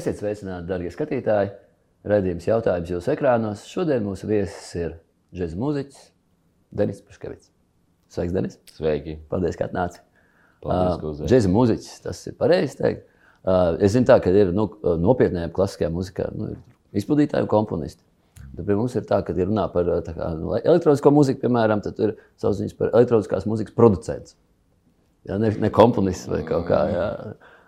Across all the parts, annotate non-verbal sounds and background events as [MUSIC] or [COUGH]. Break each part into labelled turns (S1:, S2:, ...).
S1: Esiet sveicināti, darbie skatītāji! Radījums jautājums jūsu ekrānos. Šodien mūsu viesis ir džēzus mūziķis Denis Paškevits. Sveiks, Denis!
S2: Sveiki!
S1: Paldies, ka atnāci!
S2: Paldies, ka uzaicinājāt.
S1: Džēzus mūziķis, tas ir pareizi teikt. Uh, Es zinu, tā, ka ir nu, nopietnējā klasiskajā mūzikā nu, izpildītāji un komponisti. Tad pie mums ir tā, ka, ja runā par uh, tā kā, nu, elektronisko mūziku, piemēram, tad ir saucams par elektroniskās mūzikas producents. Ja, ne, ne komponists vai kaut kā. Jā.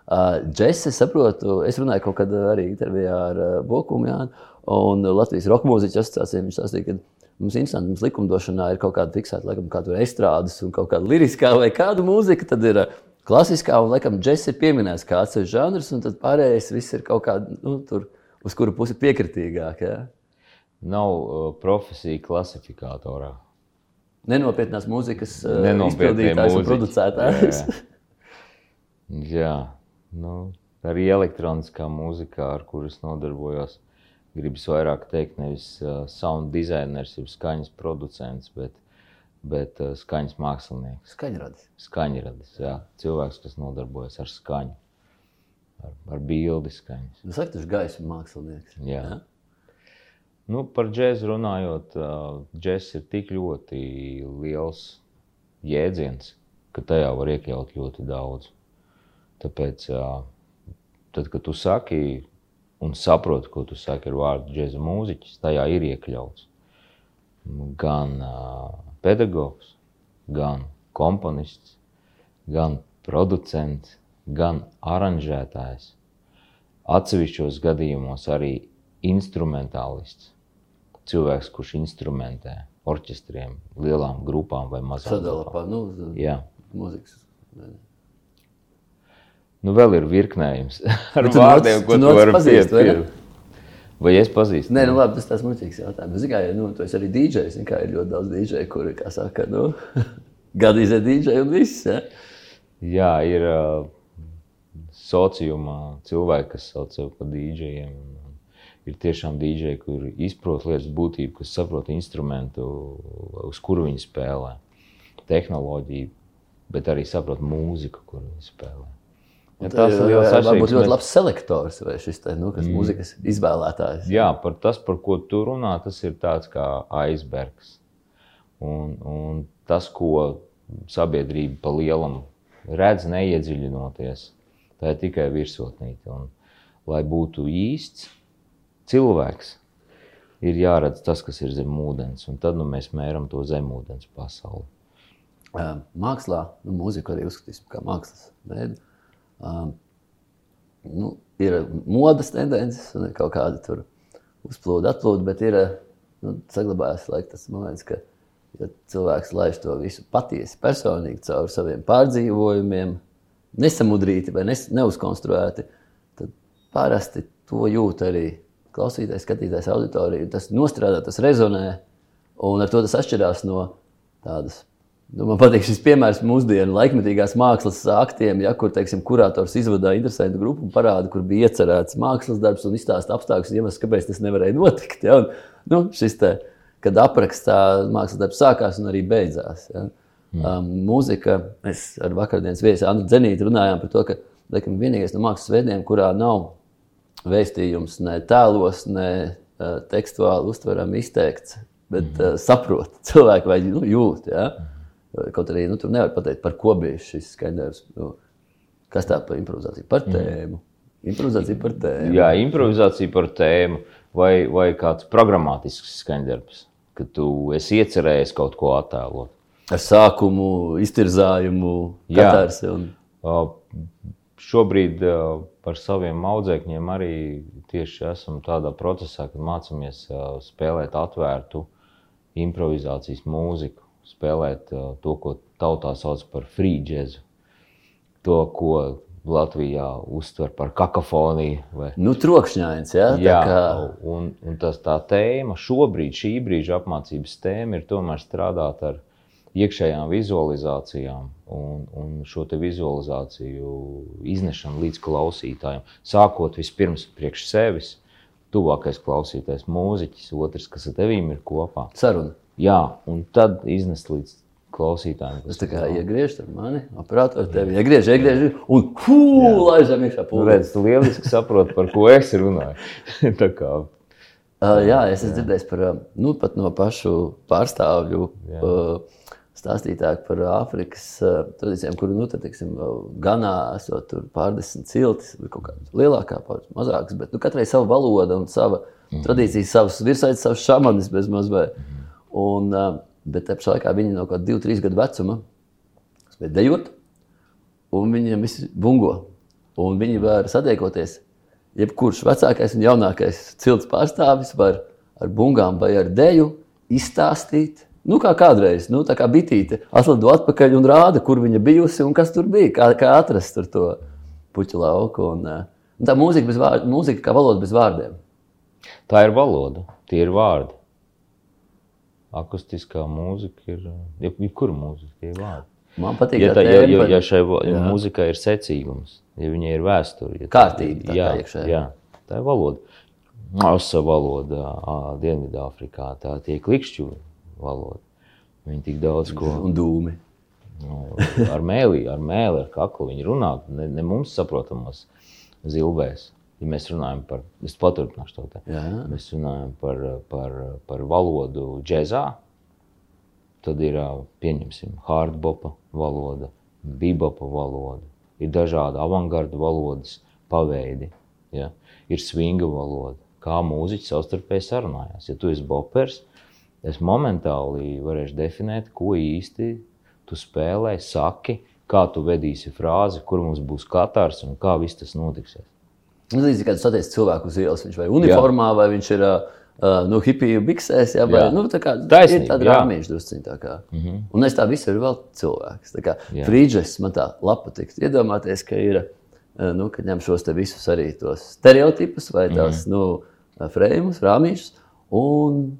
S1: Es saprotu, es runāju kaut kad arī intervijā ar Bokumu Jānu un Latvijas roka mūziķu asociāciju. Viņš stāstīja, ka mums interesanti, mums likumdošanā ir kaut kāda fiksēta, laikam, kāda estrādes un kaut kāda liriskā vai kāda mūzika, tad ir klasiskā un, laikam, Džeks ir pieminējis kā atsevišķs žanrs, un tad pārējais viss ir kaut kāda, nu, tur, uz kuru pusi piekritīgāk. Ja?
S2: Nav uh, profesija klasifikatorā.
S1: Nenopietnās mūzikas uh,
S2: Nenopietnie
S1: izpildītājs un
S2: mūziķi.
S1: producētājs.
S2: Jā, [LAUGHS] jā. jā. Nu, arī elektroniskā mūzikā, ar kuru es nodarbojos, gribas vairāk teikt, nevis uh, sound designers, jeb skaņas producents, bet, bet uh, skaņas mākslinieks.
S1: Skaņradis.
S2: Skaņradis, jā. Cilvēks, kas nodarbojas ar skaņu, ar, ar bildi skaņas.
S1: Nu, saka, tas ir gaisa mākslinieks.
S2: Jā. Nu, par džēzu runājot, džēzus ir tik ļoti liels jēdziens, ka tajā var iekļaut ļoti daudz. Tāpēc, tad, kad tu saki un saproti, ko tu saki ar vārdu džēza mūziķis, tajā ir iekļauts gan pedagogs, gan komponists, gan producents, gan aranžētājs. Atsevišķos gadījumos arī instrumentālists, cilvēks, kurš instrumentē orķestriem, lielām grupām vai mazām
S1: Sadala pa nu,
S2: Jā.
S1: mūzikas.
S2: Nu, vēl ir virknējums [LAUGHS] ar
S1: tu
S2: vārdiem, ko
S1: tu
S2: tu vari
S1: pazīsti, vai ne?
S2: piefikt. Vai es pazīstu?
S1: Nē, nu labi, tas tāds muļķīgs jautājums. Zini, kā, nu, tu esi arī DJs, kā ir ļoti daudz DJ, kuri, saka, nu, [LAUGHS] gadījumā DJ un viss. Ja?
S2: Jā, ir uh, sociumā cilvēki, kas sauc sevi par dīdžejiem. Ir tiešām dīdžeji, kuri izprot lietas būtību, kas saprot instrumentu, uz kuru viņi spēlē, tehnoloģiju, bet arī saprot mūziku, kuru viņi spēlē. Ja
S1: Tas ir
S2: liels
S1: varbūt
S2: atšķirības.
S1: ļoti
S2: Mēs-
S1: labs selektors vai šis te, nu, mm. mūzikas izvēlētājs.
S2: Jā, par tas, par ko tu runā, tas ir tāds kā aizbergs. Un, un tas, ko sabiedrība pa lielam redz, neiedziļinoties, tā ir tikai virsotnīte. Un, lai būtu īsts cilvēks, ir jāredz tas, kas ir zem ūdens, un tad nu, mēs mēram to zemūdens pasauli.
S1: Ā, Mākslā, nu, mūziku arī uzskatīsim kā mākslas veidu. Um, nu, ir modes tendences un ir kaut kāda tur uzplūda, atplūda, bet ir nu, saglabājās laik, tas moments, ka ja cilvēks laiž to visu patiesi, personīgi caur saviem pārdzīvojumiem, nesamudrīti vai nes, neuzkonstruēti, tad parasti to jūt arī klausītājs, skatītājs, auditorija. Tas nostrādā, tas rezonē, un ar to tas atšķirās no tādas. Nu, man patīk šis piemērs mūsdienu laikmetīgās mākslas aktiem, ja, kur teiksim, kurators izvadā interesantu grupu un parāda, kur bija iecerēts mākslas darbs un izstāsta apstākļus un iemeslus, kāpēc tas nevarēja notikt. Ja, un, nu, šis te, kad aprakstā mākslas darbs sākās un arī beidzās. Ja. Mm. Um, mūzika, mēs ar vakardienas viesi Anu Zenītu runājām par to, ka laikam, vienīgais no mākslas veidiem, kurā nav vēstījums ne tēlos, ne uh, tekstuāli uztverami izteikts, bet mm. uh, saprot cilvēku vai nu, jūt. Ja? Kaut arī nu, tur nevar pateikt, par ko bija šis skaidrs. Nu, kas tā par improvizāciju? Par tēmu. Improvizācija par tēmu.
S2: Jā, improvizācija par tēmu vai, vai kāds programmatisks skaņdarbs, kad tu esi iecerējis kaut ko attēlot.
S1: Ar sākumu, iztirzājumu, katarsi un
S2: Šobrīd par saviem audzēkņiem arī tieši esam tādā procesā, kad mācāmies spēlēt atvērtu improvizācijas mūziku, spēlēt uh, to, ko tautā sauc par free jazz, to, ko Latvijā uztver par kakofoniju. Vai,
S1: nu, trokšņains. Ja? Tā
S2: Jā,
S1: kā,
S2: un, un tas tā tēma šobrīd, šī brīža apmācības tēma ir tomēr strādāt ar iekšējām vizualizācijām un, un šo te vizualizāciju iznešanu līdz klausītājiem. Sākot vispirms priekš sevis, tuvākais klausītājs, mūziķis, otrs, kas ar tevīm ir kopā.
S1: saruna.
S2: Jā, un tad iznest līdz klausītājiem.
S1: Tas tā kā iegriež ar mani, operātori tevi iegriež, iegriež, un hū, laižam iekšā
S2: Nu,
S1: pūlē.
S2: redz, tu lieliski saproti, par ko es runāju. [LAUGHS] Tā kā,
S1: Uh, jā, es esmu dzirdējis par, nu, pat no pašu pārstāvju uh, stāstītāk par Āfrikas uh, tradīcijām, kur, nu, tad, teiksim, Ganā esot tur pārdesmit ciltis, kaut kāda lielākā, pāris mazākas, bet, nu, katrai sava valoda un sava tradīcija, savas virsaitas, savas šamanis bez maz vai. Un, uh, bet te pašā laikā viņi no kaut kāda divu, trīs gadu vecuma spēj dejot, un viņiem viss bungo. Un viņi var sadiekoties. Jebkurš vecākais un jaunākais cilts pārstāvis var ar bungām vai ar deju izstāstīt. Nu, kā kādreiz, nu, tā kā bitīte atlido atpakaļ un rāda, kur viņa bijusi un kas tur bija, kā, kā atrast tur to puķu lauku. Un, eh, un tā mūzika, bez vārd, mūzika kā valoda bez vārdiem.
S2: tā ir valoda, tie ir vārdi. Akustiskā mūzika ir. jeb- Jebkura mūzika, tie vārdi.
S1: Man patīk,
S2: Ja,
S1: tā
S2: tā, ja, ja, ja šai
S1: Jā.
S2: mūzikai ir secīgums, ja viņai ir vēsture, ja
S1: Kārtība tā
S2: jā,
S1: iekšēji.
S2: jā, tā ir valoda. Asa valoda, Dienvidāfrikā, tā tie klikšķu valoda. Viņi tik daudz ko
S1: un dūmi.
S2: nu, ar mēlī, ar mēli, ar kaklu viņi runā, ne, ne mums saprotamos zilbēs. Ja mēs runājam par, es paturpināšu to te.
S1: Jā.
S2: Mēs runājam par, par, par valodu džēzā, tad ir, pieņemsim, hardbopa valoda, bebopa valoda, ir dažādi avangarda valodas paveidi, ja? ir swinga valoda, kā mūziķi savstarpēji sarunājās. Ja tu esi bopers, es momentāli varēšu definēt, ko īsti tu spēlē, saki, kā tu vedīsi frāzi, kur mums būs katrs un kā viss tas notiksies.
S1: Līdzīgi kā tu satiec cilvēku uz ielas, viņš vai uniformā, vai viņš ir uh, nu, hipiju biksēs, jā, vai
S2: Jā.
S1: nu, tā kā
S2: Taisnība,
S1: ir tāda
S2: jā.
S1: rāmīša drusciņ tā kā. Mm -hmm. Un es tā visu ir vēl cilvēks. Tā kā
S2: Jā.
S1: frīdžes man tā lapa tiks iedomāties, ka ir, uh, nu, ka ņem šos te visus arī tos stereotipus vai tās, mm -hmm. nu, freimus, rāmīšus un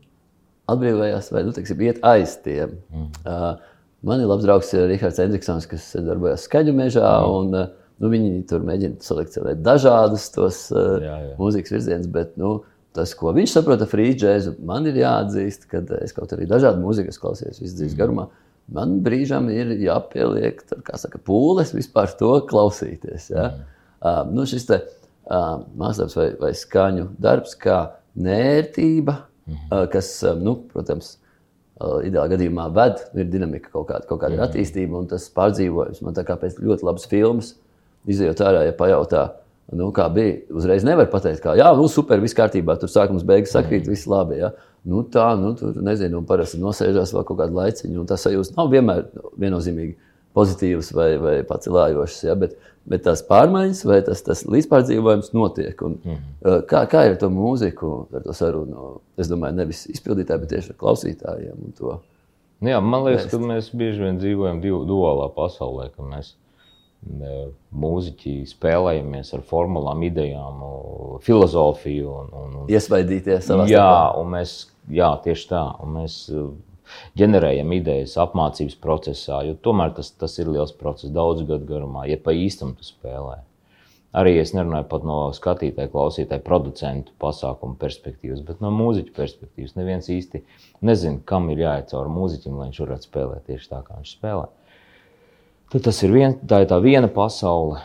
S1: atbrīvojās vai, nu, teiksim, iet aiz tiem. Mm. Uh, man ir labs draugs Rihards Endriksons, kas darbojas skaļu mežā, mm. un uh, nu, viņi tur mēģina selekcionēt dažādus tos uh,
S2: Jā, jā.
S1: mūzikas virzienus, bet nu, tas, ko viņš saprot ar free jazzu, man ir jāatzīst, ka es kaut arī dažādu mūziku esmu klausījies visu dzīves garumā. Man brīžam ir jāpieliek tur, saka, pūles vispār to klausīties. Ja? Mm. Uh, nu, šis te uh, mākslinieks vai, vai skaņu darbs, kā nērtība, mm. uh, kas, uh, nu, protams, ideālā gadījumā ved, ir dinamika, kaut kāda, kaut kāda mm. attīstība un tas pārdzīvojums. Man tā kā pēc ļoti labas filmas, izējot ārā, ja pajautā, nu, kā bija, uzreiz nevar pateikt, kā, jā, nu, super, viss kārtībā, tur sākums beigas sakrīt, viss labi. Ja? Nu, tā, nu, tur, nezinu, un parasti nosēžās vēl kaut kādu laiciņu, un tas sajūta nav vienmēr viennozīmīgi pozitīvs vai, vai pacelājošs, ja? bet, bet tās pārmaiņas vai tas, tas līdzpārdzīvojums notiek. Un, mm. kā, kā ir ar to mūziku, ar to sarunu? Es domāju, nevis izpildītāji, bet tieši ar klausītājiem.
S2: Nu Jā, man liekas, ka mēs bieži vien dzīvojam divu, duālā pasaulē, mēs mūziķi spēlējamies ar formulām, idejām, filozofiju. Un, un, un,
S1: Iesvaidīties savā
S2: jā, un mēs, jā, tieši tā. Un mēs e, ģenerējam idejas apmācības procesā, jo tomēr tas, tas ir liels process, daudzu gadu garumā, ja pa īstam tu spēlē. Arī es nerunāju pat no skatītāja, klausītāja, producentu pasākumu perspektīvas, bet no mūziķa perspektīvas. Neviens īsti nezina, kam ir jāiet cauri mūziķim, lai viņš varētu spēlēt tieši tā, kā viņš spēlē. Tad tas ir, vien, tā ir tā viena pasaule,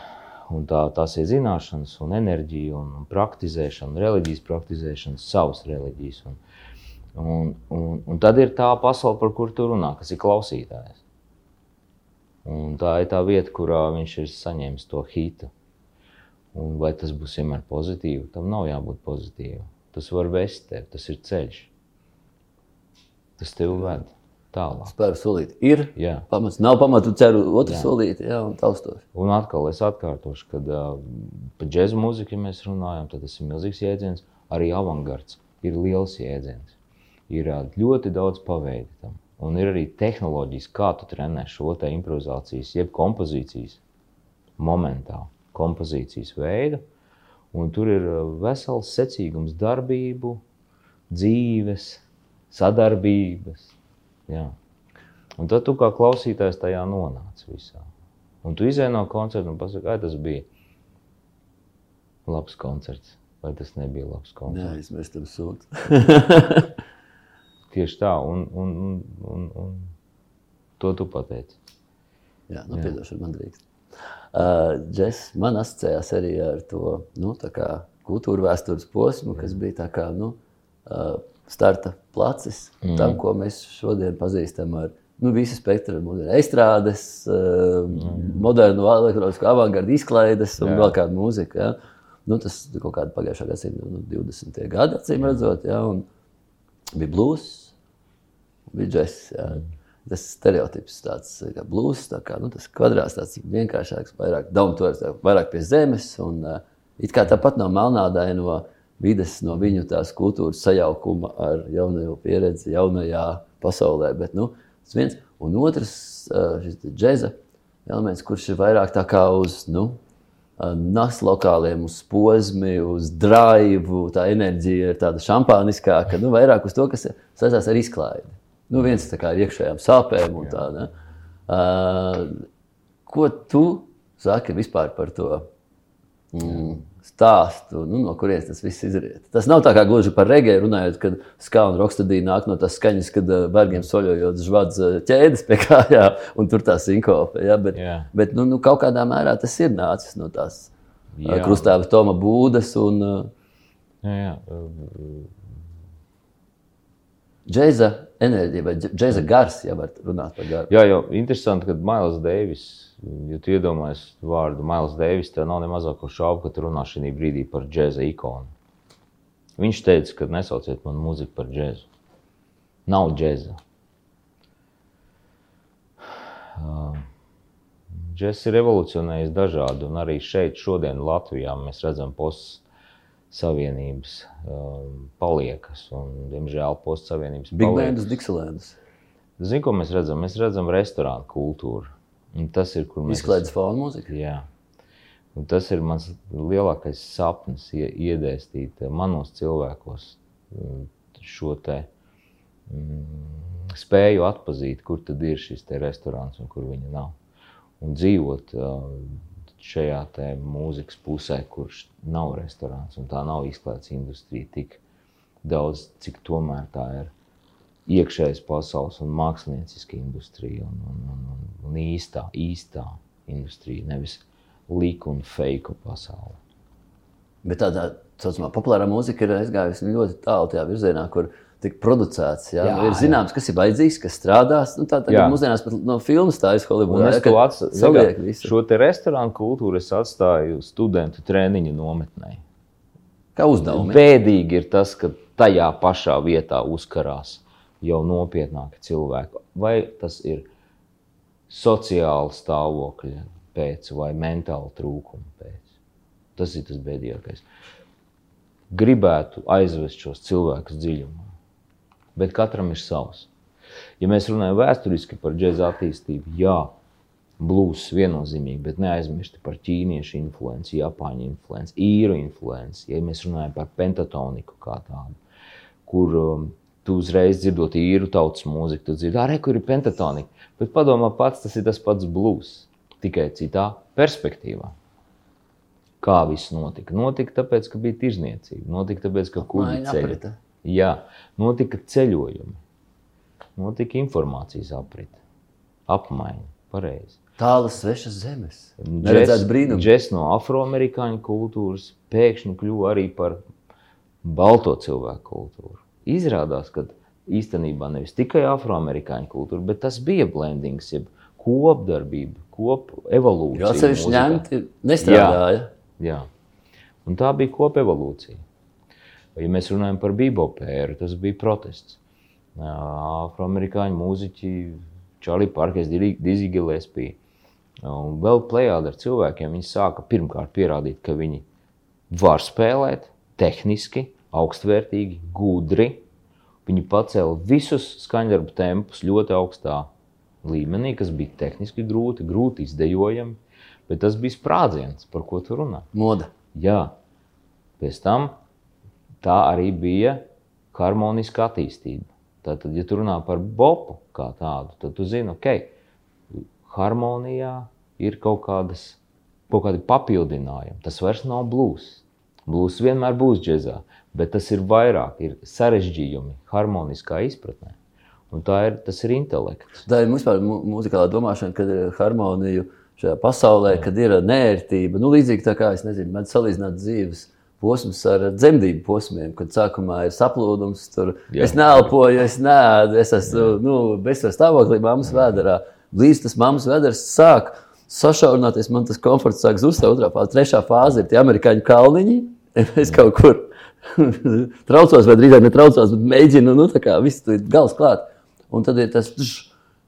S2: un tā, tās ir zināšanas, un enerģija, un, praktizēšana, reliģijas praktizēšana, savas reliģijas. Un, un, un, un tad ir tā pasaule, par kuru tu runā, kas ir klausītājs. Un tā ir tā vieta, kurā viņš ir saņēmis to hitu. Un vai tas būs vienmēr pozitīvi? Tam nav jābūt pozitīvam. Tas var vest tevi, tas ir ceļš. Tas tev ved tālāk.
S1: Spēru solīti. Ir
S2: Jā.
S1: pamats, nav pamatu, ceru otru
S2: Jā.
S1: solīti, jā, un taustos.
S2: Un atkal es atkārtošu, kad uh, par džēzu mūziku ja mēs runājam, tad tas ir milzīgs jēdziens. Arī avangards ir liels jēdziens. Ir uh, ļoti daudz paveidi tam. Un ir arī tehnoloģijas, kā tu trenē šo te improvizācijas, jeb kompozīcijas momentā, kompozīcijas veidu. Un tur ir vesels secīgums darbību, dzīves, sadarbības. Jā. Un tad tu kā klausītājs tajā nonāc visā. Un tu izēj no koncerta un pasaki, vai tas bija labs koncerts, vai tas nebija labs koncerts.
S1: Neaizmirstam sūtu. [LAUGHS]
S2: Tieši tā, un, un, un, un, un to tu pateici.
S1: Jā, nu, piedošana man drīkst. Uh, Džes, man asociējās arī ar to nu, kultūra vēstures posmu, kas bija tā kā nu, uh, starta placis mm. tam, ko mēs šodien pazīstam ar nu, visu spektru estrādes, uh, mm. modernu, elektronisku avangardu izklaides un Jā. vēl kādu mūziku. Ja? Nu, tas kaut kāda pagājušā gadsimta nu, 20. gada, acīm redzot, ja? un bija blūzs, bija džeks. Ja? Mm tas stereotips, tāds kā blūzs, tā kā, nu, tas kvadrāts, tāds vienkāršāks, vairāk downtours, vairāk pie zemes. Un, uh, it kā tāpat no melnādaina no vides, no viņu tās kultūras sajaukuma ar jaunajo pieredzi, jaunajā pasaulē. Bet, nu, tas viens. Un otrs, uh, šis džeza elements, kurš ir vairāk tā kā uz, nu, Nas lokāliem, uz posmi, uz drive, tā enerģija ir tāda šampāniskāka, nu, vairāk uz to, kas saistās ar izklaidi. Nu, viens ar iekšējām sāpēm un tā. Ne? Uh, ko tu saki vispār par to mm, stāstu, nu, no kurienes tas viss izriet? Tas nav tā kā gluži par regēju runājot, kad skāna rokstadī nāk no tās skaņas, kad uh, bērgiem soļojot žvads uh, ķēdes pie [LAUGHS] kājām un tur tā sinkope. Ja? Bet, yeah. bet nu, nu, kaut kādā mērā tas ir nācis no tās uh, krustāva Toma būdas un uh, jā, jā džēza enerģija vai džēza gars, ja var runāt par garu.
S2: Jā, jau interesanti, ka Mails Deivis, ja tu iedomājies vārdu Mails Deivis, tev nav ne mazāko šaubu, ka tu runā šī brīdī par džēza ikonu. Viņš teica, ka nesauciet manu mūziku par džēzu. Nav džēza. Džēzus ir revolucionējis dažādi, un arī šeit, šodien Latvijā, mēs redzam posts Savienības um, paliekas. Un, diemžēl postsavienības
S1: Big Bandas, Dixilēnas.
S2: Zinu, ko mēs redzam? Mēs redzam restorānu kultūru. Un tas ir, kur mēs...
S1: Izklaides fonu mūzika?
S2: Jā. Un tas ir mans lielākais sapnis, iedēstīt manos cilvēkos mm, šo te mm, spēju atpazīt, kur tad ir šis restorāns un kur viņa nav. Un dzīvot uh, šajā mūzikas pusē, kurš nav restorāns un tā nav izklaides industrija tik daudz, cik tomēr tā ir iekšējais pasaules un mākslinieciska industrija un, un, un, un, un īstā, īstā industrija, nevis līku un fake pasaule.
S1: Bet tādā tā saucamā populārā mūzika ir aizgājusi ļoti tālu tajā virzienā, kur tik producēts. Jā? Jā, ir zināms, jā. kas ir vajadzīgs, kas strādās. Nu, tā tagad mūsdienās pat no filmas tā
S2: Hollywood. Es to atstāju. Šo te restorānu kultūru es atstāju studentu treniņu nometnē.
S1: Kā uzdevumu?
S2: Bēdīgi ir tas, ka tajā pašā vietā uzkarās jau nopietnāki cilvēki. Vai tas ir sociāla stāvokļa pēc vai mentāla trūkuma pēc. Tas ir tas bēdīgākais. Gribētu aizvest šos cilvēkus dziļumā bet katram ir savs. Ja mēs runājam vēsturiski par džēza attīstību, jā, blūzs viennozīmīgi, bet neaizmirsti par ķīniešu influenci, japāņu influenci, īru influenci. Ja mēs runājam par pentatoniku kā tādu, kur um, tu uzreiz dzirdot īru tautas mūziku, tu dzirdi, arī kur ir pentatonika. Bet padomā pats, tas ir tas pats blūzs, tikai citā perspektīvā. Kā viss notika? Notika tāpēc, ka bija tirzniecība, notika tāpēc, ka kuģi ceļoja. Jā, notika ceļojumi, notika informācijas aprite, apmaiņa. Pareizi.
S1: Tālas svešas zemes.
S2: Džeks no afroamerikāņu kultūras pēkšņi kļuva arī par balto cilvēku kultūru. Izrādās, ka īstenībā nevis tikai afroamerikāņu kultūra, bet tas bija blendings, jeb kopdarbība, kopevolūcija.
S1: Jā, sevišķi ņemti nestrādāja.
S2: Jā, jā. Un tā bija kopevolūcija. Ja mēs runājam par bebopēru, tas bija protests. Afroamerikāņu mūziķi, Čārlī Parkers, Dizzy Gillespie un vēl plējādi ar cilvēkiem, viņi sāka pirmkārt pierādīt, ka viņi var spēlēt tehniski, augstvērtīgi, gudri. Viņi pacēla visus skaņdarbu tempus ļoti augstā līmenī, kas bija tehniski grūti, grūti izdejojami, bet tas bija sprādziens, par ko tu runā.
S1: Moda.
S2: Jā. Pēc tam tā arī bija harmoniska attīstība. Tātad, ja tu runā par bopu kā tādu, tad tu zini, ka harmonijā ir kaut, kādas, kaut kādi papildinājumi. Tas vairs nav blūzs. Blūzs vienmēr būs džēzā, bet tas ir vairāk, ir sarežģījumi harmoniskā izpratnē. Un tā ir, tas ir intelekts.
S1: Tā ir vispār muzikālā domāšana, kad ir harmonija šajā pasaulē, kad ir nērtība. Nu, līdzīgi tā kā es nezinu, man salīdzināt dzīves posms ar dzemdību posmiem, kad sākumā ir saplūdums, tur
S2: Jā.
S1: es neelpoju, es neēdu, es esmu nu, bezsvarā stāvoklī, mammas vēderā. Līdz tas mammas vēders sāk sašaurināties, man tas komforts sāk zust. Otrā fāze, trešā fāze ir tie amerikāņu kalniņi. [LAUGHS] Es kaut kur [LAUGHS] traucos, vai drīzāk netraucos, bet mēģinu, nu, tā kā viss tur ir gals klāt. Un tad ir tas. Tš,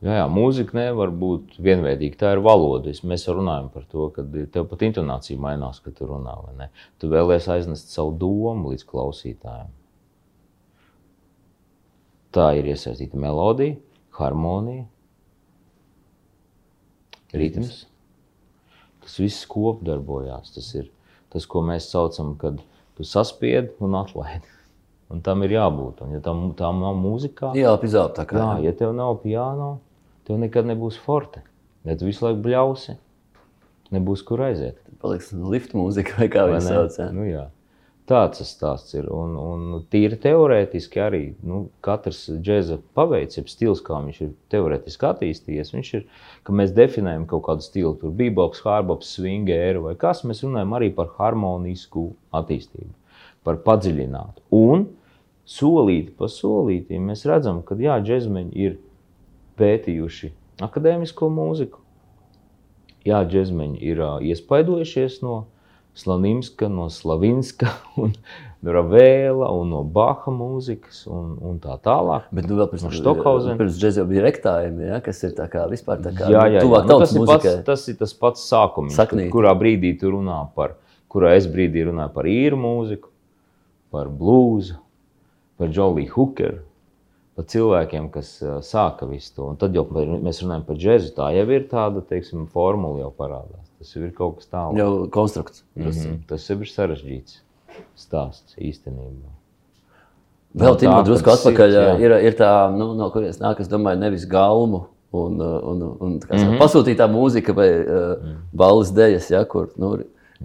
S1: Mūzika mūzika ir, ir tad ir
S2: Jā, jā, mūzika nevar būt vienveidīga. Tā ir valoda. Mēs runājam par to, ka tev pat intonācija mainās, kad tu runā. Tu vēlēsies aiznest savu domu līdz klausītājiem. Tā ir iesaistīta melodija, harmonija, ritms. Tas viss kopdarbojās. Tas ir tas, ko mēs saucam, kad tu saspied un atlaidi. Un tam ir jābūt. Un, ja tam, tam nav
S1: jā, pizāp tā kā.
S2: Jā, ja tev nav piano, tev nekad nebūs forte. Ja tu visu laiku bļausi, nebūs kur aiziet.
S1: Paliks lift mūzika vai kā viņi sauc.
S2: Nu, jā. Tāds tas stāsts ir. Un, un tīri teorētiski arī nu, katrs džēza paveids, jeb stils, kā viņš ir teorētiski attīstījies. Viņš ir, ka mēs definējam kaut kādu stilu, tur bebops, hārbops, swingēru vai kas. Mēs runājam arī par harmonisku attīstību, par padziļinātu. Un solīti pa solītim mēs redzam, ka jā, džēzmeņi ir pētījuši akadēmisko mūziku. Jā, džēzmeņi ir iespaidojušies no Slanimska, no Slavinska, [LAUGHS] un no Ravēla un no Baha mūzikas un, un tā tālāk.
S1: Bet nu, vēl pirms
S2: No Stokhausena.
S1: Pirms jau bija rektājumi, ja, kas ir tā kā vispār tā kā
S2: Jā, jā, jā.
S1: tuvāk
S2: Nu, tas, ir pats, tas ir tas pats sākums, kurā brīdī tu runā par, kurā es brīdī runāju par īru mūziku, par blūzu, par Joliju Hookeru, par cilvēkiem, kas sāka visu to. Un tad jau par- mēs runājam par džēzu. Tā jau ir tāda, teiksim, formula jau parādās. Tas ir kaut kas tāds.
S1: Jau konstrukts.
S2: Mm -hmm. Tas ir sarežģīts stāsts īstenībā.
S1: Vēl
S2: No
S1: tādā
S2: tā,
S1: drusku
S2: sirds,
S1: atpakaļ
S2: jā.
S1: ir, ir tā, nu, no kurienes nāk, es domāju, nevis galmu. Un, un, un
S2: Mhm.
S1: mm -hmm. pasūtītā mūzika vai uh, balvas dēļas, ja, kur nu,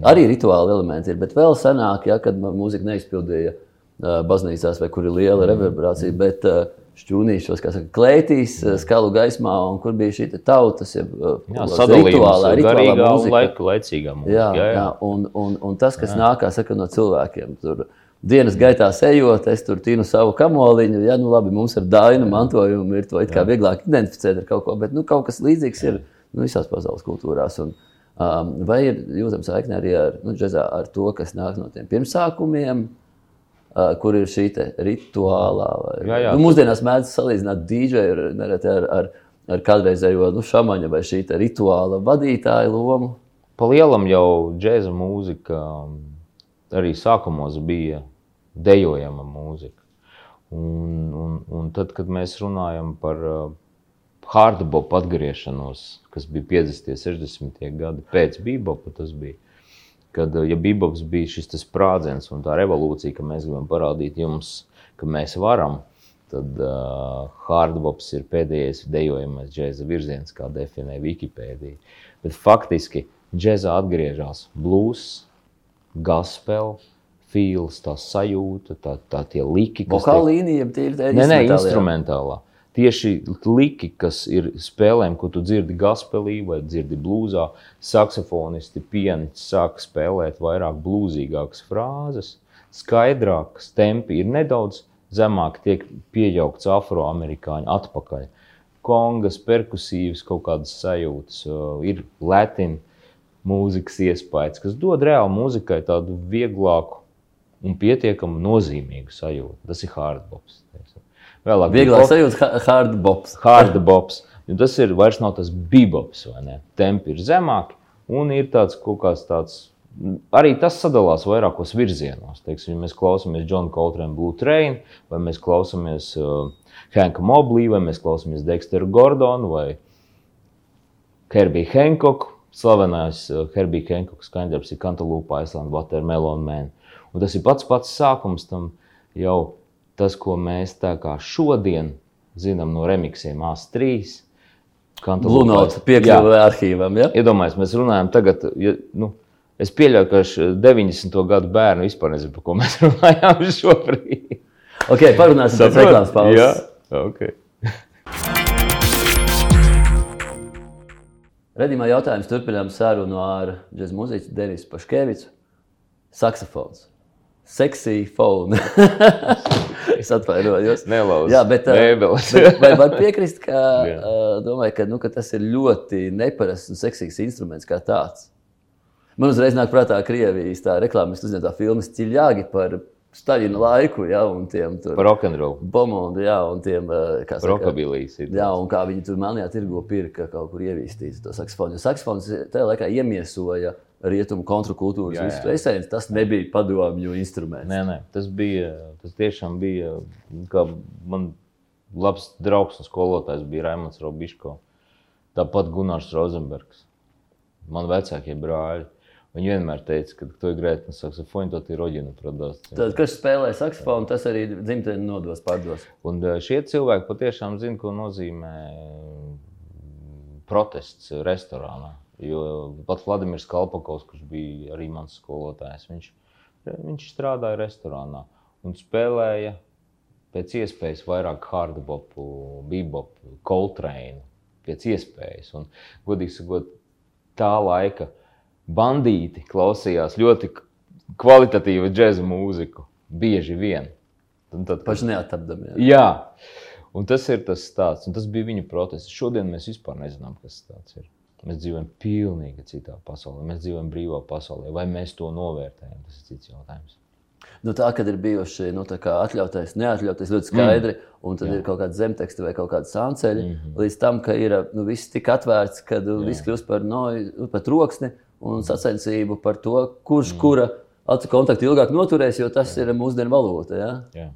S1: arī rituāli elementi ir. Bet vēl senāk, ja, kad mūzika neizpildīja uh, baznīcās, vai kur ir liela
S2: Mhm.
S1: reverberācija, bet uh, šķūnīšos, kā saka, klētīs, uh, skalu gaismā, un kur bija šī tautas, ja,
S2: Jā,
S1: rituālā, rituālā mūzika.
S2: laika, laicīgā mūzika.
S1: Jā, jā, jā. Un, un, un tas, kas nāk saka, no cilvēkiem, tur dienas gaitā ejot, es tur tīnu savu kamoliņu. Jā, nu labi, mums ar dainu mantojumu ir to it kā vieglāk identificēt ar kaut ko, bet nu, kaut kas līdzīgs ir nu, visās pasaules kultūrās. Un, um, vai ir jūtama saikne arī ar, nu, džezā, ar to, kas nāk no tiem pirmsākumiem? Uh, kur ir šī rituālā? Vai,
S2: Jā, jā.
S1: Nu, mūsdienās mēdz salīdzināt dīdžeju ar, ar, ar, kādreizējo nu, šāmaņa vai šī rituāla vadītāja lomu.
S2: Pa lielam jau džēza mūzika arī sākumos bija dejojama mūzika. Un, un, un tad, kad mēs runājam par uh, hardbop atgriešanos, kas bija 50. un 60. gadi pēc bebopa, tas bija. Kad uh, ja bebops bija šis sprādziens un tā revolūcija, ka mēs gribam parādīt jums, ka mēs varam, tad uh, hardbops ir pēdējais dejojamais džēza virziens, kā definē Wikipēdija. Bet faktiski džēzā atgriežas blues, gospel, feels, tā sajūta, tā, tā tie liki, kas
S1: Vokāla līnija, tie ir
S2: Nē, nē,
S1: instrumentālie.
S2: instrumentālā. Tieši liki, kas ir spēlēm, ko tu dzirdi gospelī vai dzirdi blūzā, saksofonisti, pianists sāk spēlēt vairāk blūzīgākas frāzes, skaidrākas, tempi ir nedaudz zemāk, tiek piejaukts afroamerikāņu atpakaļ. Kongas, perkusīvas, kaut kādas sajūtas, ir latīņu mūzikas iespējas, kas dod reāli mūzikai tādu vieglāku un pietiekami nozīmīgu sajūtu. Tas ir hardbops. teiksim. Vēlāk
S1: Vieglāk sajūta ha- hard bops.
S2: hardbops. jo Tas ir vairs nav tas bebops, vai ne? Tempi ir zemāki un ir tāds kaut kāds tāds. Arī tas sadalās vairākos virzienos. Teiksim, ja mēs klausāmies John Coltrane Blue Train, vai mēs klausāmies uh, Hanka Moblī, vai mēs klausāmies Dexteru Gordonu vai Herbiju Hancocku slavenais uh, Herbija Henkoks skaņdarbs ir Cantaloupe Island Watermelon Man. Un tas ir pats pats sākums tam jau tas, ko mēs tā kā šodien zinām no remiksiem A3.
S1: Blūnauts piekļuve arhīvam, ja?
S2: Iedomājies, mēs runājam tagad, ja, nu, es pieļauju, ka š- 90. gadu bērnu vispār nezinu, par ko mēs [LAUGHS] runājām šobrīd.
S1: Ok, parunāsim pēc reklāmas pauzes.
S2: Jā, ok. [LAUGHS]
S1: Redzīmā jautājums turpinām sarunu ar džēzu mūziķu Denisu Paškevicu. Saksofons. Seksī phone. [LAUGHS] [LAUGHS] es atvainojos.
S2: Nelauz
S1: Jā, bet, bet vai var piekrist, ka, [LAUGHS] domāju, ka, nu, ka tas ir ļoti neparasts un seksīgs instruments kā tāds? Man uzreiz nāk prātā Krievijas tā reklāmas uzņemtā filmas Čiļāgi par Staļina laiku, ja, un tiem bomondu, jā, un tiem,
S2: Rokabilijas. ir
S1: Jā, un kā viņi tur melnajā tirgu pirka kaut kur ievīstīt to saksofonu. Jo saksofons tajā laikā iemiesoja rietumu kontrakultūras
S2: jā, jā.
S1: esēns. Tas nebija padomju instruments.
S2: Nē, nē, tas bija. Tas tiešām bija. Man labs draugs un skolotājs bija Raimons Robiško. Tāpat Gunārs Rozenbergs. Man vecākie brāļi. Viņi vienmēr teica, ka tu grēti no saksofona, to ir roģina prodāsts.
S1: Tad, kas spēlē saksofonu, tas arī dzimteni nodos pārdos.
S2: Un eh, šie cilvēki patiešām zina, ko nozīmē protests restorānā. Jo pat Vladimirs Kalpakovs, kurš bija arī mans skolotājs, viņš, viņš strādāja restorānā un spēlēja pēc iespējas vairāk hardbopu, bebopu, coltrane, pēc iespējas. Un, godīgi sakot, tā laika bandīti klausījās ļoti kvalitatīvu džēzu mūziku. Bieži vien. Un tad, kad
S1: Paši neatapdami. Jā.
S2: Jā, un tas ir tas stāsts, un tas bija viņu protests. Šodien mēs vispār nezinām, kas tas ir. Mēs dzīvojam pilnīgi citā pasaulē. Mēs dzīvojam brīvā pasaulē. Vai mēs to novērtējam? Tas ir cits jautājums.
S1: Nu, tā, kad ir bijuši nu, atļautais, neatļautais ļoti skaidri, mm. un tad
S2: Jā.
S1: Jā. ir kaut kāda zemteksta vai kaut kāda sānceļa, mm
S2: Mhm.
S1: -hmm. līdz tam, ka ir nu, viss tik atvērts, ka nu, viss kļūst par, no, par troksni un sacensību par to, kurš mm. kura acu kontaktu ilgāk noturēs, jo tas ir mūsdienu valūta. Ja?
S2: Jā,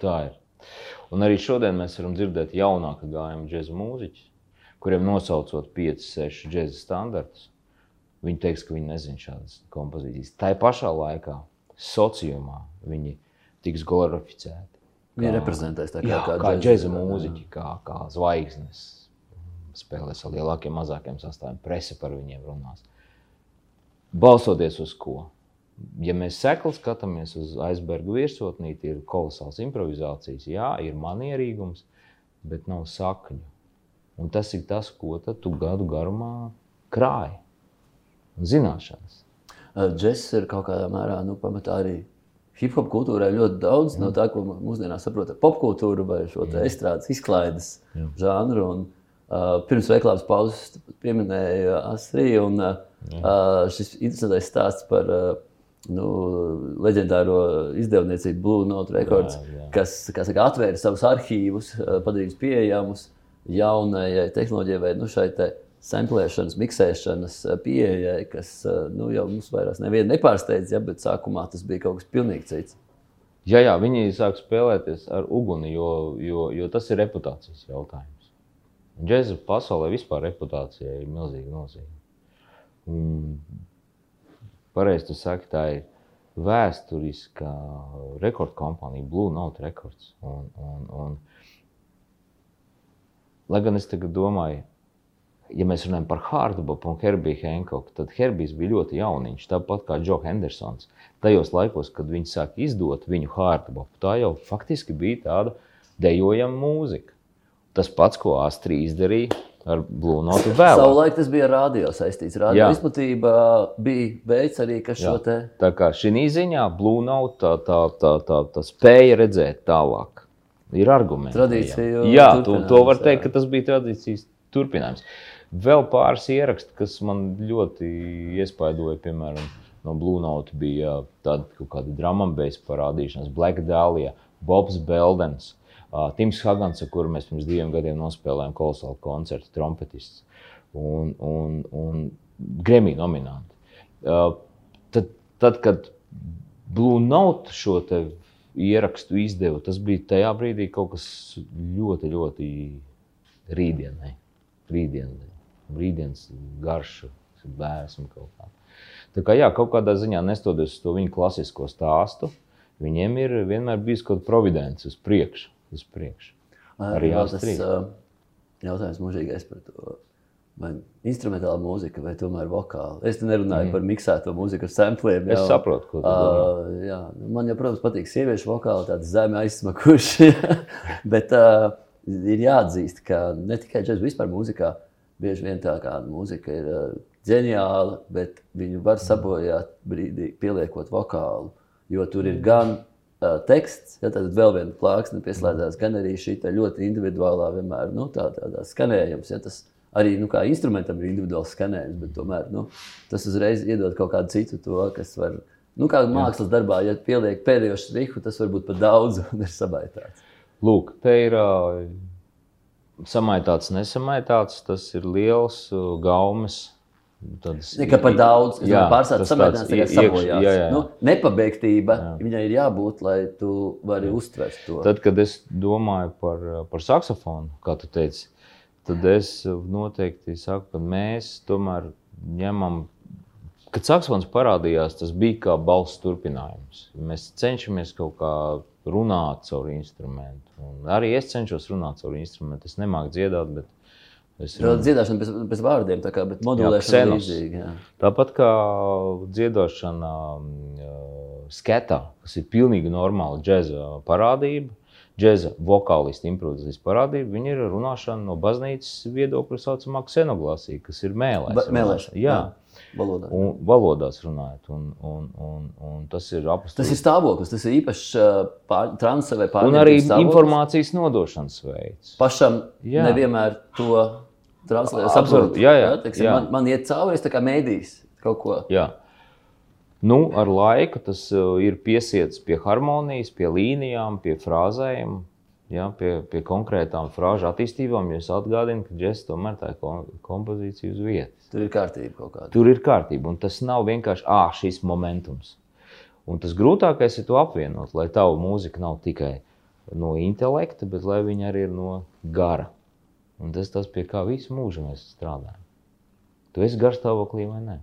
S2: tā ir. Un arī šodien mēs varam dzirdēt jaunāku gājumu džēzu mūziķus, kuriem nosaucot 5, 6 džēzu standartus. Viņi teiks, ka viņi nezina šādas kompozīcijas. Tā pašā laikā sociumā viņi tiks glorificēti.
S1: Viņa reprezentēs tā kā,
S2: kā, kā džēza mūziķi, kā, kā zvaigznes. Spēlēs ar lielākiem, mazākiem sastāviem, presa par viņiem runās. Balsoties uz ko? Ja mēs sekli skatāmies uz aizberga virsotnīti, ir kolosāls improvizācijas, jā, ir manierīgums, bet nav sakņu. Un tas ir tas, ko tu gadu garumā krāji. Un zināšanas.
S1: Džeks ir kaut kādā mērā nu, pamatā arī hip hop kultūrai ļoti daudz mm. no tā, ko mūsdienās saprotam ar popkultūru vai šo estrādes izklaides
S2: Jā.
S1: žanru. Un, uh, pirms reklāmas pauzes pieminēja Astriju. Un, uh, uh, šis interesantais stāsts par uh, nu, leģendāro izdevniecību Blue Note Records,
S2: Jā, jā.
S1: kas saka, atvēra savus arhīvus, uh, padarījis pieejamus jaunajai tehnoloģijai vai nu, šai te samplēšanas, miksēšanas uh, pieejai, kas uh, nu, jau mums vairs nevienu nepārsteidz, ja, bet sākumā tas bija kaut kas pilnīgi cits.
S2: Jā, jā, viņi sāk spēlēties ar uguni, jo, jo, jo tas ir reputācijas jautājums. Džēza pasaulē vispār reputācijai ir milzīga nozīme. Un Pareizi, tu saki, tā ir vēsturiskā rekordkompānija, Blue Note Records. Un, un, un, lai gan es tagad domāju, ja mēs runājam par Hardbopu un Herbiju Hankoku, tad Herbijs bija ļoti jauniņš, tāpat kā Džo Hendersons. Tajos laikos, kad viņi sāk izdot viņu Hardbopu, tā jau faktiski bija tāda dejojama mūzika. Tas pats, ko Astrid izdarīja ar Blue Note [LAUGHS] vēl.
S1: Savulaik tas bija ar radio saistīts. Radio izplatība bija veids arī, kas šo te
S2: Tā kā šī ziņā Note tā, tā, tā, tā, tā spēja redzēt tālāk. Ir argumenti.
S1: Tradīciju
S2: Jā, to, to var teikt, ka tas bija tradīcijas turpinājums. Vēl pāris ieraksti, kas man ļoti iespaidoja, piemēram, no Note bija tāda kaut kāda dramambējas parādīšanās, Black Dahlia, Bobs Beldens, uh, Tims Hagans, ar kuru mēs pirms diviem gadiem nospēlējām kolosālu koncertu, trompetists un, un, un Grammy nominanti. Uh, tad, tad, kad Note šo te ierakstu izdeva, tas bija tajā brīdī kaut kas ļoti, ļoti rītdienai. Rītdienai. Rītdienas garša ir bērns. Tā kā jā, kaut kādā ziņā nestoties uz to viņu klasisko stāstu, viņiem ir vienmēr bijis kaut kāda providence uz priekšu. Uz priekšu. Arī
S1: tas jautājums mūžīgais par to. Vai instrumentāla mūzika, vai tomēr vokāla? Es te nerunāju mm. par miksēto mūziku ar sampliem.
S2: Es saprotu, ko tu domā.
S1: Uh, jā, man jau, protams, patīk sieviešu vokāli, tādi zemi aizsmakuši. [LAUGHS] Bet uh, ir jāatzīst, ka ne tikai džēzus, vispār mūzikā bieži vien tā kā mūzika ir uh, ģeniāla, bet viņu var sabojāt brīdī, pieliekot vokālu. Jo tur ir gan uh, teksts, ja tad vēl viena plāksne pieslēdzās, gan arī šī ļoti individuālā, vienmēr nu, tā, tādā skanējums. Ja, tas arī nu, kā instrumentam ir individuāls skanējums, bet tomēr nu, tas uzreiz iedod kaut kādu citu to, kas var. Nu, kā mākslas darbā, ja pieliek pēdējo štriku, tas var būt par daudz un ir sabaitāts.
S2: Lūk, te ir uh, samaitāts, nesamaitāts. Tas ir liels uh, gaumes
S1: Tādas, Tika par daudz, kas man pārstāv samērās, tagad sabojās. Jā, jā. Nu, nepabeigtība, jā. viņai ir jābūt, lai tu vari jā. uztvert to.
S2: Tad, kad es domāju par, par saksofonu, kā tu teici, tad es noteikti saku, ka mēs tomēr ņemam, kad saksofons parādījās, tas bija kā balss turpinājums. Mēs cenšamies kaut kā runāt caur instrumentu. Un arī es cenšos runāt caur instrumentu. Es nemāku dziedāt, bet
S1: Es jau dziedāšana bez, bez vārdiem, tā kā modulēšana ir līdzīga.
S2: Tāpat kā dziedošana uh, sketā, kas ir pilnīgi normāla džēza parādība, džēza vokālistu improvizācijas parādība, viņi ir runāšana no baznīcas viedokļa saucamā ksenoglāsija, kas ir mēlēšana.
S1: Mēlēšana, jā. jā. Valodā.
S2: Un, valodās runājot, un, un, un, un tas ir apstākļus.
S1: Tas ir stāvoklis, tas ir īpašs pār, transfer vai
S2: pārējais. Un arī stāvoklis. informācijas nodošanas veids.
S1: Pašam jā. nevienmēr to translēt. Saprotu, jā, jā, jā, jā. Man, man iet cauri, es tā kā mēdīs kaut ko.
S2: Jā. Nu, ar laiku tas ir piesiets pie harmonijas, pie līnijām, pie frāzēm, ja, pie, pie konkrētām frāžu attīstībām. Es atgādinu, ka džeks tomēr tā ir kompozīcija uz vietas.
S1: Tur ir kārtība kaut kāda.
S2: Tur ir kārtība, un tas nav vienkārši ah, šis momentums. Un tas grūtākais ir to apvienot, lai tava mūzika nav tikai no intelekta, bet lai viņa arī ir no gara. Un tas tas, pie kā visu mūžu mēs strādājam. Tu esi garstāvoklī vai ne?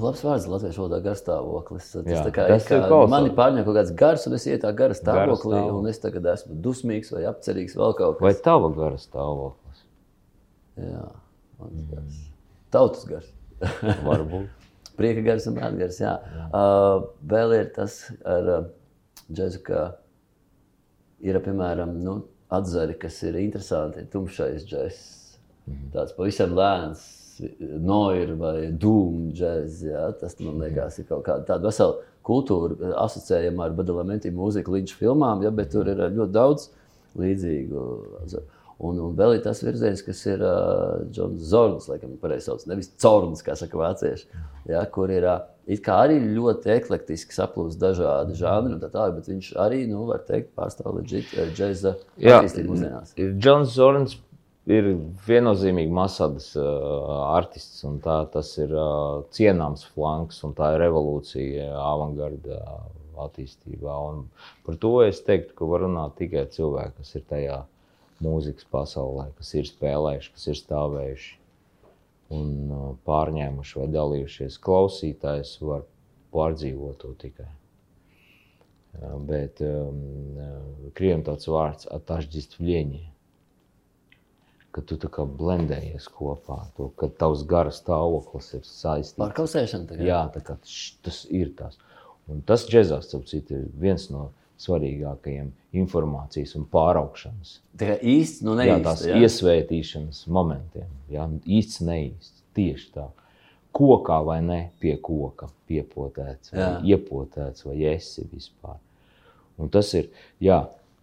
S1: Labs vārds latviešu valodā - garstāvoklis. Tas, Jā, kā, tas kā, ir mani pārņem kaut kāds gars, un es ietu tā gara stāvoklī, un es tagad esmu dusmīgs vai apcerīgs vēl kaut kas.
S2: Vai tava gara stāvoklis?
S1: Jā, mans mm. gars. Tautas gars. [LAUGHS]
S2: Varbūt.
S1: Prieka gars un bērnu gars, jā. jā. Uh, vēl ir tas ar uh, džezu, ka ir, piemēram, nu, atzari, kas ir interesanti, tumšais džeks. Mm -hmm. Tāds pavisam lēns, noir vai dūmu džeks. Ja? Tas man liekas, ir kaut kāda tāda vesela kultūra asociējama ar badalamenti mūziku līdz filmām, ja? bet tur ir ļoti daudz līdzīgu. Un, un vēl ir tas virziens, kas ir Džons uh, Zorns, laikam, pareizi sauc, nevis Corns, kā saka vācieši, ja? kur ir uh, arī ļoti eklektiski saplūst dažādi žanri un tā tālāk, bet viņš arī, nu, var teikt, pārstāv leģit džeza attīstību mūsdienās.
S2: Džons Zorns ir viennozīmīgi Masadas uh, artists, un tā, tas ir uh, cienāms flanks, un tā ir revolūcija avangarda attīstībā. Un par to es teiktu, ka var runāt tikai cilvēki, kas ir tajā mūzikas pasaulē, kas ir spēlējuši, kas ir stāvējuši un uh, pārņēmuši vai dalījušies. Klausītājs var pārdzīvot to tikai. Bet um, krieviem tāds vārds - atažģistvļieņi. Ka tu kā blendējies kopā, to, ka tavs gara stāvoklis ir saistīts.
S1: Pārkausēšana tagad.
S2: Jā, kā tas ir tas. Un tas džezās, starp citu, ir viens no svarīgākajiem informācijas un pāraugšanas.
S1: Tā kā īsts, nu neīsts.
S2: Jā, tās jā? iesvētīšanas momentiem. Jā, īsts, neīsts. Tieši tā. Kokā vai ne pie koka piepotēts, vai jā. iepotēts, vai esi vispār. Un tas ir, jā,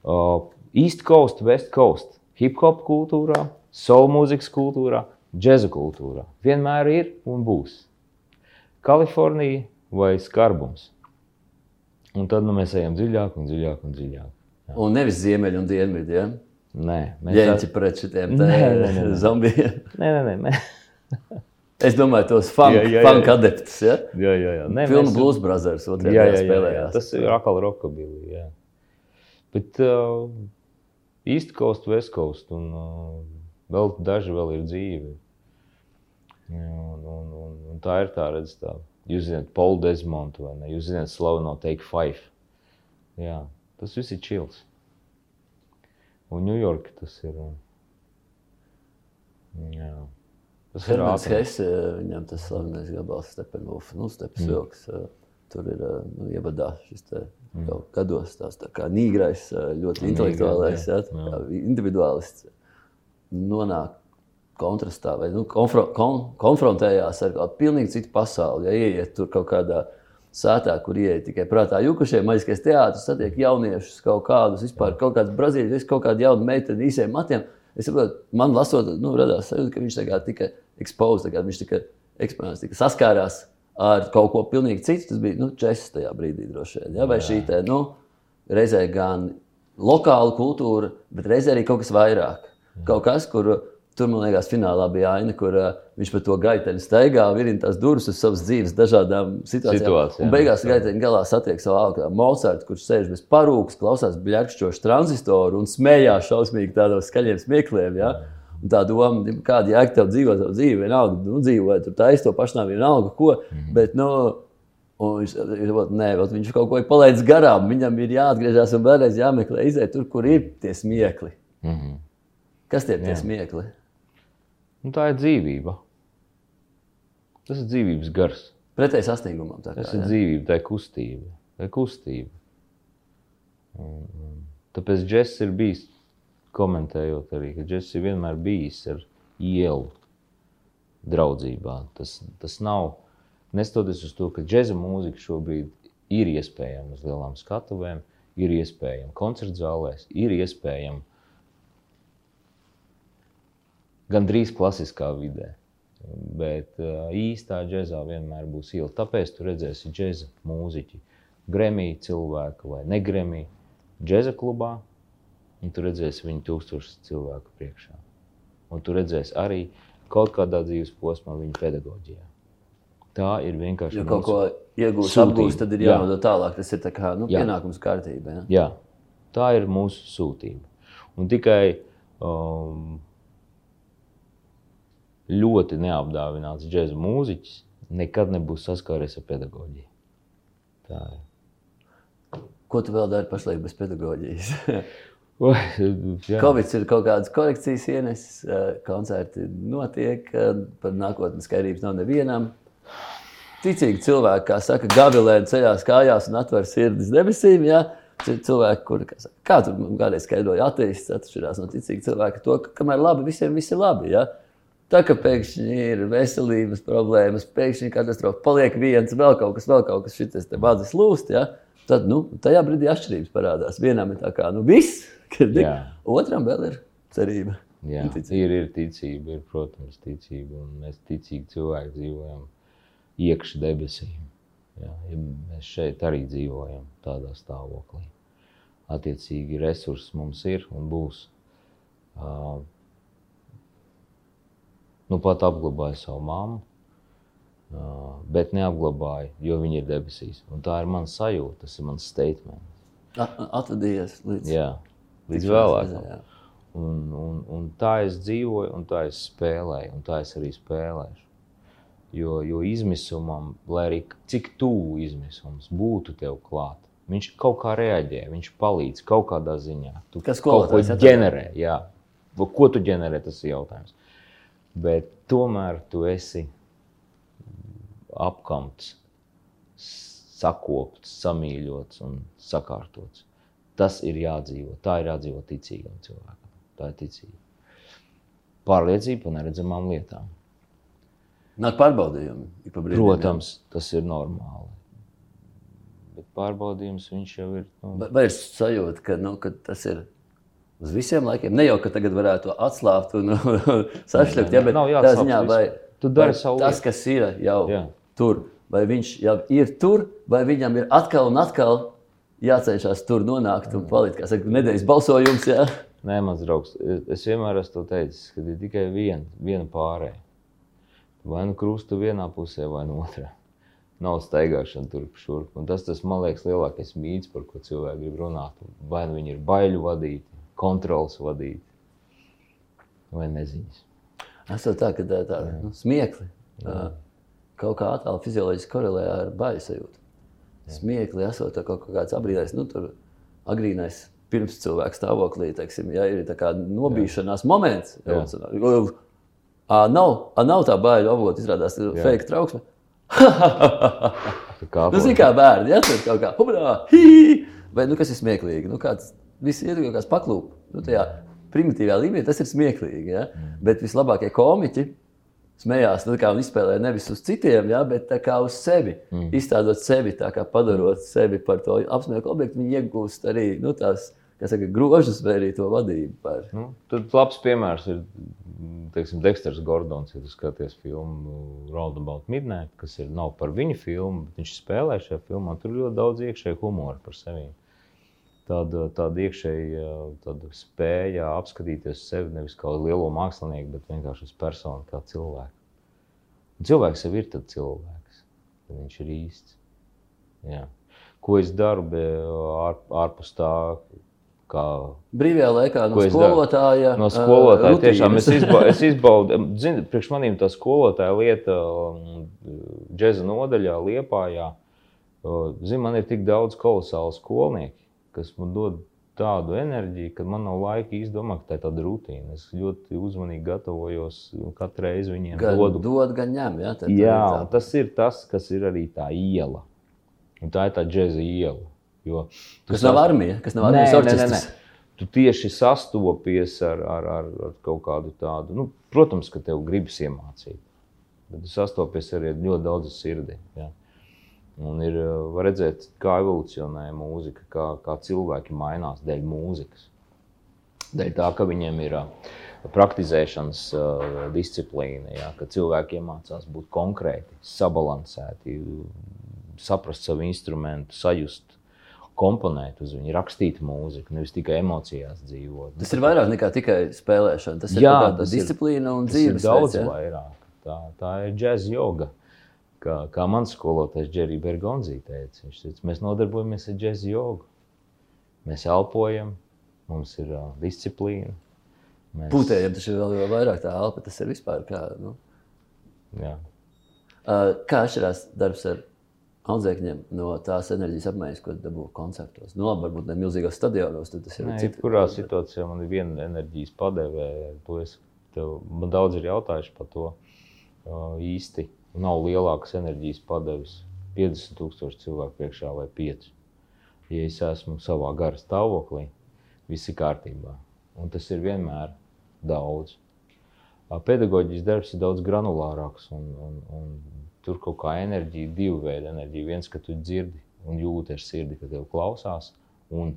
S2: uh, East Coast, West Coast, hip hop kultūrā, soul mūzikas kultūrā, džēza kultūrā. Vienmēr ir un būs. Kalifornija vai skarbums. Un tad nu, mēs ejam dziļāk un dziļāk un dziļāk.
S1: Jā. Un nevis ziemeļi un dienvidi. Ja?
S2: Nē,
S1: mēs ģēņķi tā... pret šitiem zombijiem.
S2: Nē, nē, nē. nē. [LAUGHS]
S1: es domāju, tos funk, jā, jā, jā. funk adeptus. Ja?
S2: Jā, jā, jā.
S1: Nē, Filmu mēs... Blues Brothers otrajā jā, jā, spēlējās. Jā, jā.
S2: Tas ir akal rockabilly, jā. Bet uh, East Coast, West Coast un uh, vēl daži vēl ir dzīvi. Un, un, un, un tā ir tā redz, tā. Jūs zināt, Paul Desmond vai ne? Jūs zināt, slavu no Take Five. Jā, tas viss ir čils. Un Ņujorka tas ir. Jā. Tas ir.
S1: Hesse, viņam tas slavenais gabals Steppenwolf, nu, Stepas
S2: Mm.
S1: vilks. Tur ir nu, ievadā šis te jau gados tās tā kā nīgrais, ļoti
S2: Nīgrais,
S1: intelektuālais,
S2: jā,
S1: jā, individuālists nonāk kontrastā vai nu, konfro, kon, konfrontējās ar kādu pilnīgi citu pasauli. Ja ieiet tur kaut kādā sētā, kur ieiet tikai prātā jukušie maģiskais teātris, satiek jauniešus kaut kādus, vispār kaut kādas brazīļas, kaut kādu jaunu meiteni īsiem matiem. Es saprotu, man lasot, nu, radās sajūta, ka viņš tagad tika ekspozīts, tagad viņš tika eksponēts, tika saskārās ar kaut ko pilnīgi citu. Tas bija nu, česis tajā brīdī droši vien. Ja? Vai šī te, nu, reizē gan lokāla kultūra, bet reizē arī kaut kas vairāk. Kaut kas, kur tur, man liekas, finālā bija aina, kur uh, viņš pa to gaiteni staigā, virina tās durvis uz savas dzīves dažādām situācijām.
S2: Situācijām,
S1: Un beigās gaiteni galā satiek savu augu Mozartu, kurš sēž bez parūkas, klausās bļakšķošu transistoru un smējās šausmīgi tādos skaļiem smiekliem. Ja? Un tā doma, kāda jēga tev dzīvo savu dzīvi, vienalga, nu, dzīvo, tur taisa to pašnā vienalga, ko. Mm -hmm. Bet, nu, un viņš, nē, vot, viņš kaut ko ir palaidis garām. Viņam ir jāatgriežas un vēlreiz jāmeklē, iziet tur, kur ir tie smiekli.
S2: Mm -hmm.
S1: Kas tie ir smiekli?
S2: nu, tā ir dzīvība. Tas ir dzīvības gars.
S1: Pretēji sasniegumam. tā kā,
S2: Tas ir
S1: jā.
S2: dzīvība, tā ir kustība. Tā ir kustība. Un, un, tāpēc džeks ir bijis, komentējot arī, ka džeks ir vienmēr bijis ar ielu draudzībā. Tas, tas nav, nestoties uz to, ka džēza mūzika šobrīd ir iespējama uz lielām skatuvēm, ir iespējama koncertu zālēs, ir iespējama gandrīz klasiskā vidē. Bet uh, īstā džēzā vienmēr būs iela. Tāpēc tu redzēsi džēza mūziķi, gremī cilvēku vai negremī džēza klubā, un tu redzēsi viņu tūkstošus cilvēku priekšā. Un tu redzēsi arī kaut kādā dzīves posmā viņa pedagoģijā. Tā ir vienkārši
S1: Jo kaut ko iegūst, apgūst, tad ir
S2: Jā.
S1: jānodod tālāk. Tas ir tā kā, nu,
S2: Jā.
S1: pienākums kārtībā. Ja?
S2: Jā, tā ir mūsu sūtība. Un tikai um, ļoti neapdāvināts džēza mūziķis nekad nebūs saskāries ar pedagoģiju. Tā ir.
S1: Ko tu vēl dari pašlaik bez pedagoģijas? [LAUGHS] Covid ir kaut kādas korekcijas ienesis, eh, koncerti notiek, eh, par nākotnes skaidrības nav nevienam. Ticīgi cilvēki, kā saka, gavilēni ceļās kājās un atver sirdis debesīm. Ja? Cil- Cilvēki, kuri, kā, saka, kā tu man kādreiz skaidroji, ateists atšķirās no ticīga cilvēka, to, ka kamēr labi, visiem viss ir labi. Ja? Tā kā pēkšņi ir veselības problēmas, pēkšņi ir katastrofa, paliek viens, vēl kaut kas, vēl kaut kas, šis bāzes lūst. Ja? Tad nu, tajā brīdī atšķirības parādās. Vienam ir tā kā nu, viss, [LAUGHS] kad
S2: Jā.
S1: otram vēl ir cerība.
S2: Jā, ir, ir ticība, ir, protams, ticība. Un mēs ticīgi cilvēki dzīvojam iekšā debesīm. Jā, ja mēs šeit arī dzīvojam tādā stāvoklī. Attiecīgi, resursi mums ir un būs. Uh, nu, pat apglabāju savu mammu, bet neapglabāju, jo viņa ir debesīs. Un tā ir mana sajūta, tas ir mans statement.
S1: At- Atvadījies līdz
S2: Jā, līdz vēlākam. Un, un, un tā es dzīvoju, un tā es spēlēju, un tā es arī spēlēšu. Jo, jo izmisumam, lai arī cik tuvu izmisums būtu tev klāt, viņš kaut kā reaģē, viņš palīdz kaut kādā ziņā. Tu
S1: Kas
S2: kaut ko ģenerē, jā. Ko tu ģenerē, tas ir jautājums. Bet tomēr tu esi apkamts, sakopts, samīļots un sakārtots. Tas ir jādzīvo. Tā ir jādzīvo ticīgam cilvēkam. Tā ir ticība. Pārliecība par neredzamām lietām.
S1: Nāk pārbaudījumi. pa brīdim, jā.
S2: Protams, tas ir normāli. Bet pārbaudījums viņš jau ir. Nu,
S1: Vai ir sajūta, ka, nu, ka tas ir uz visiem laikiem? Ne jau ka tagad varētu to atslābt un [LAUGHS] sašķelt, ja, bet tā ziņā, vai, vai tas, kas ir jau
S2: Jā.
S1: tur, vai viņš jau ir tur, vai viņam ir atkal un atkal jācenšas tur nonākt un palikt, kā saka, nedēļas balsojums. Jā.
S2: Nē, mans draugs, es- vienmēr esmu teicis, ka ir tikai viena, viena pārējai. Vai nu krusta vienā pusē, vai no otrā. Nav staigāšana turp šurp. Un tas, tas, man liekas, lielākais mīts, par ko cilvēki grib runāt. Vai nu viņi ir baiļu vadīti, kontrols vadīti, vai neziņas.
S1: Es jau tā, ka tā, tā nu, smiekli. uh, kaut kā attēlu fizioloģiski korelē ar baļu sajūtu. Smiekli esot tā kaut kāds abrīdais, nu, tur agrīnais pirms cilvēka stāvoklī, teiksim, ja ir tā kā nobīšanās moments.
S2: Jā.
S1: Ā, nav, ā, nav tā baila avota, izrādās, ir
S2: Jā.
S1: fake trauksme. [LAUGHS] [LAUGHS]
S2: Kā
S1: Nu, zini, kā bērni, ja tur kaut kā hubrā, hī, vai, nu, kas ir smieklīgi, nu, kāds, visi kāds paklūp, nu, tajā primitīvā līmenī tas ir smieklīgi, ja? bet vislabākie komiķi smējās, nu, kā un izspēlē nevis uz citiem, ja? bet kā uz sevi, mm. izstādot sevi, kā padarot sevi par to apsmieku objektu, viņi iegūst arī, nu, tās, kā saka, grožus vai arī to vadību par.
S2: Nu, tad labs piemērs ir teiksim, Dexters Gordons. Ja tu skaties filmu Round About Midnight, kas ir, nav par viņa filmu, bet viņš spēlē šajā filmā. Tur ir ļoti daudz iekšēju humora par sevi. Tāda, tāda iekšēja tāda spēja apskatīties sevi nevis kā lielo mākslinieku, bet vienkārši uz personu, kā cilvēku. Un cilvēks jau ir cilvēks, tad viņš ir īsts. Jā. Ko es daru ār, ārpus tā, kā
S1: Brīvajā laikā no skolotāja.
S2: No skolotāja
S1: rutīnas.
S2: tiešām es, izba, [LAUGHS] es izbaudu, zinu, priekš manīm tā skolotāja lieta, um, džeza nodaļā, liepājā. Zinu, man ir tik daudz kolosālu skolnieku, kas man dod tādu enerģiju, ka man nav laika izdomāt, ka tā ir tāda rutīna. Es ļoti uzmanīgi gatavojos katru reizi viņiem
S1: Gan
S2: dodu.
S1: dod, gan ņem. Ja? Tad
S2: Jā, un tas ir tas, kas ir arī tā iela. Un tā ir tā džeza iela. Jo
S1: Kas nav
S2: sas-
S1: armija, kas nav armijas orķestris.
S2: Tu tieši sastopies ar, ar, ar, ar kaut kādu tādu, nu, protams, ka tev gribas iemācīt. Bet tu sastopies arī ar ļoti daudz sirdi. Ja. Un ir uh, var redzēt, kā evolūcionē mūzika, kā, kā cilvēki mainās dēļ mūzikas. Dēļ tā, ka viņiem ir uh, praktizēšanas uh, disciplīna, ja, ka cilvēki iemācās būt konkrēti, sabalansēti, saprast savu instrumentu, sajust, komponēt uz viņu, rakstīt mūziku, nevis tikai emocijās dzīvot.
S1: Tas ir vairāk nekā tikai spēlēšana. Tas ir
S2: Jā, tas ir-
S1: disciplīna un
S2: ir
S1: dzīves
S2: daudz
S1: veids, ja?
S2: vairāk. Tā, tā ir džēzus joga. Kā, kā mans skolotājs Džerija Bergonzī teica, viņš teica, mēs nodarbojamies ar džēzus jogu. Mēs elpojam, mums ir uh, disciplīna. Mēs,
S1: Pūtējiem tas ir vēl, vēl vairāk tā elpa. Tas ir vispār kā. Nu.
S2: Jā.
S1: Uh, kā atšķirās darbs ar audzēkņiem no tās enerģijas apmaiņas, ko dabū koncertos? Nu, labi, varbūt ne milzīgos stadionos, tad tas ir
S2: Nē,
S1: cits.
S2: kurā situācijā man ir viena enerģijas padevēja, to es tev, man daudz ir jautājuši par to uh, īsti. Nav lielākas enerģijas padeves 50 tūkstoši cilvēku priekšā vai 5. Ja es esmu savā gara stāvoklī, viss ir kārtībā. Un tas ir vienmēr daudz. Pedagoģijas darbs ir daudz granulārāks, un, un, un tur kaut kā enerģija, divu veidu enerģija. Viens, ka tu dzirdi un jūti ar sirdi, ka tev klausās, un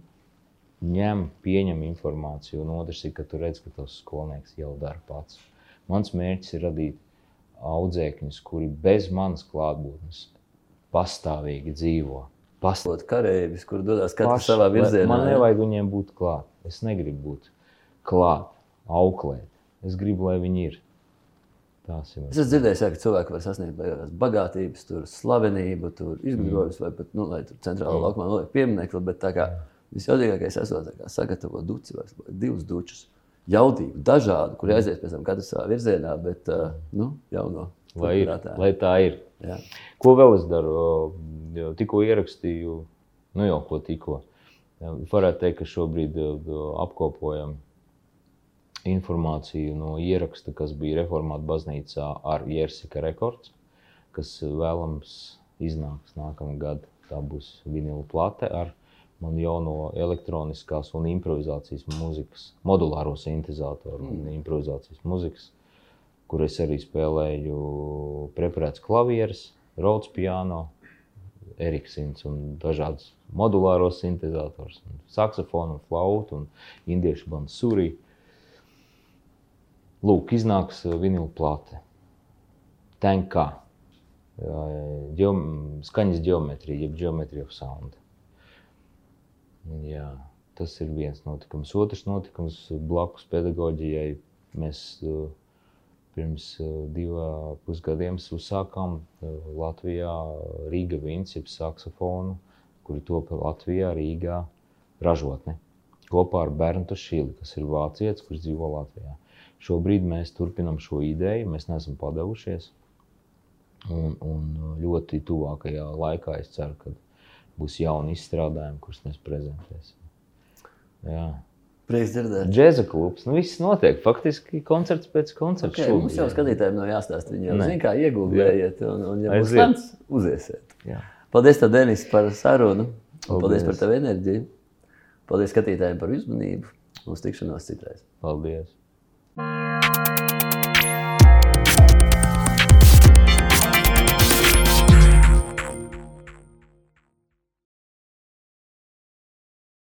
S2: ņem, pieņem informāciju, un otrs ir, ka tu redz, ka tas skolnieks jau dara pats. Mans mērķis ir radīt audzēkņus, kuri bez manas klātbūtnes pastāvīgi dzīvo. Past...
S1: Būt kareivis, kur dodas katrs savā virzienā.
S2: Man
S1: ja?
S2: nevajag viņiem būt klāt. Es negribu būt klāt, auklēt. Es gribu, lai viņi ir. Tās ir.
S1: Es esmu dzirdējis, jā, ka cilvēki var sasniegt beigās bagātības, tur, slavenību, tur, izglītojumus,
S2: Mm.
S1: vai pat, nu, lai tur centrālā mm. laukumā noliek pieminekli, bet tā kā visjaudīgākais esot tā kā sagatavot duci vai divus dučus. Jaudību, dažādu, kur aiziet pēc tam katrs savā virzienā, bet, uh, nu, jauno.
S2: Lai, ir, lai tā ir.
S1: Jā.
S2: Ko vēl es daru? Tikko ierakstīju, nu jau ko tikko. Varētu teikt, ka šobrīd uh, apkopojam informāciju no ieraksta, kas bija Reformāta baznīcā ar Jersika rekords, kas vēlams iznāks nākamā gada. Tā būs vinila plate ar manu jauno elektroniskās un improvizācijas mūzikas, modulāro sintēzatoru un improvizācijas mūzikas, kur es arī spēlēju preparēts klavieres, Rhodes piano, Eriksons un dažādas modulāros sintēzatorus, un saksofonu, flautu un indiešu bansuri. Lūk, iznāks uh, vinila plate. Tenkā. Skaņas geometrija, jeb geometrija of sound. Jā, tas ir viens notikums. Otrs notikums blakus pedagoģijai. Mēs uh, pirms uh, divām pusgadiem uzsākām uh, Latvijā Rīga jeb saksofonu, kuri top Latvijā, Rīgā ražotne. Kopā ar Berntu Šili, kas ir vācietis, kurš dzīvo Latvijā. Šobrīd mēs turpinām šo ideju, mēs neesam padevušies. Un, un ļoti tuvākajā laikā es ceru, ka būs jauni izstrādājumi, kurus mēs prezentēsim. Jā.
S1: Prieks dzirdēt.
S2: Džēza klubs. Nu, viss notiek. Faktiski koncerts pēc koncerta.
S1: Okay, mums jau skatītājiem nav jāstāsta. Viņi jau zina, kā iegūlējiet. Un, un ja būs plāns, uziesiet.
S2: Jā.
S1: Paldies, tev, Denis, par sarunu. Un
S2: Paldies.
S1: Paldies par tavu enerģiju. Paldies skatītājiem par uzmanību. Uz tikšanos citreiz.
S2: Paldies!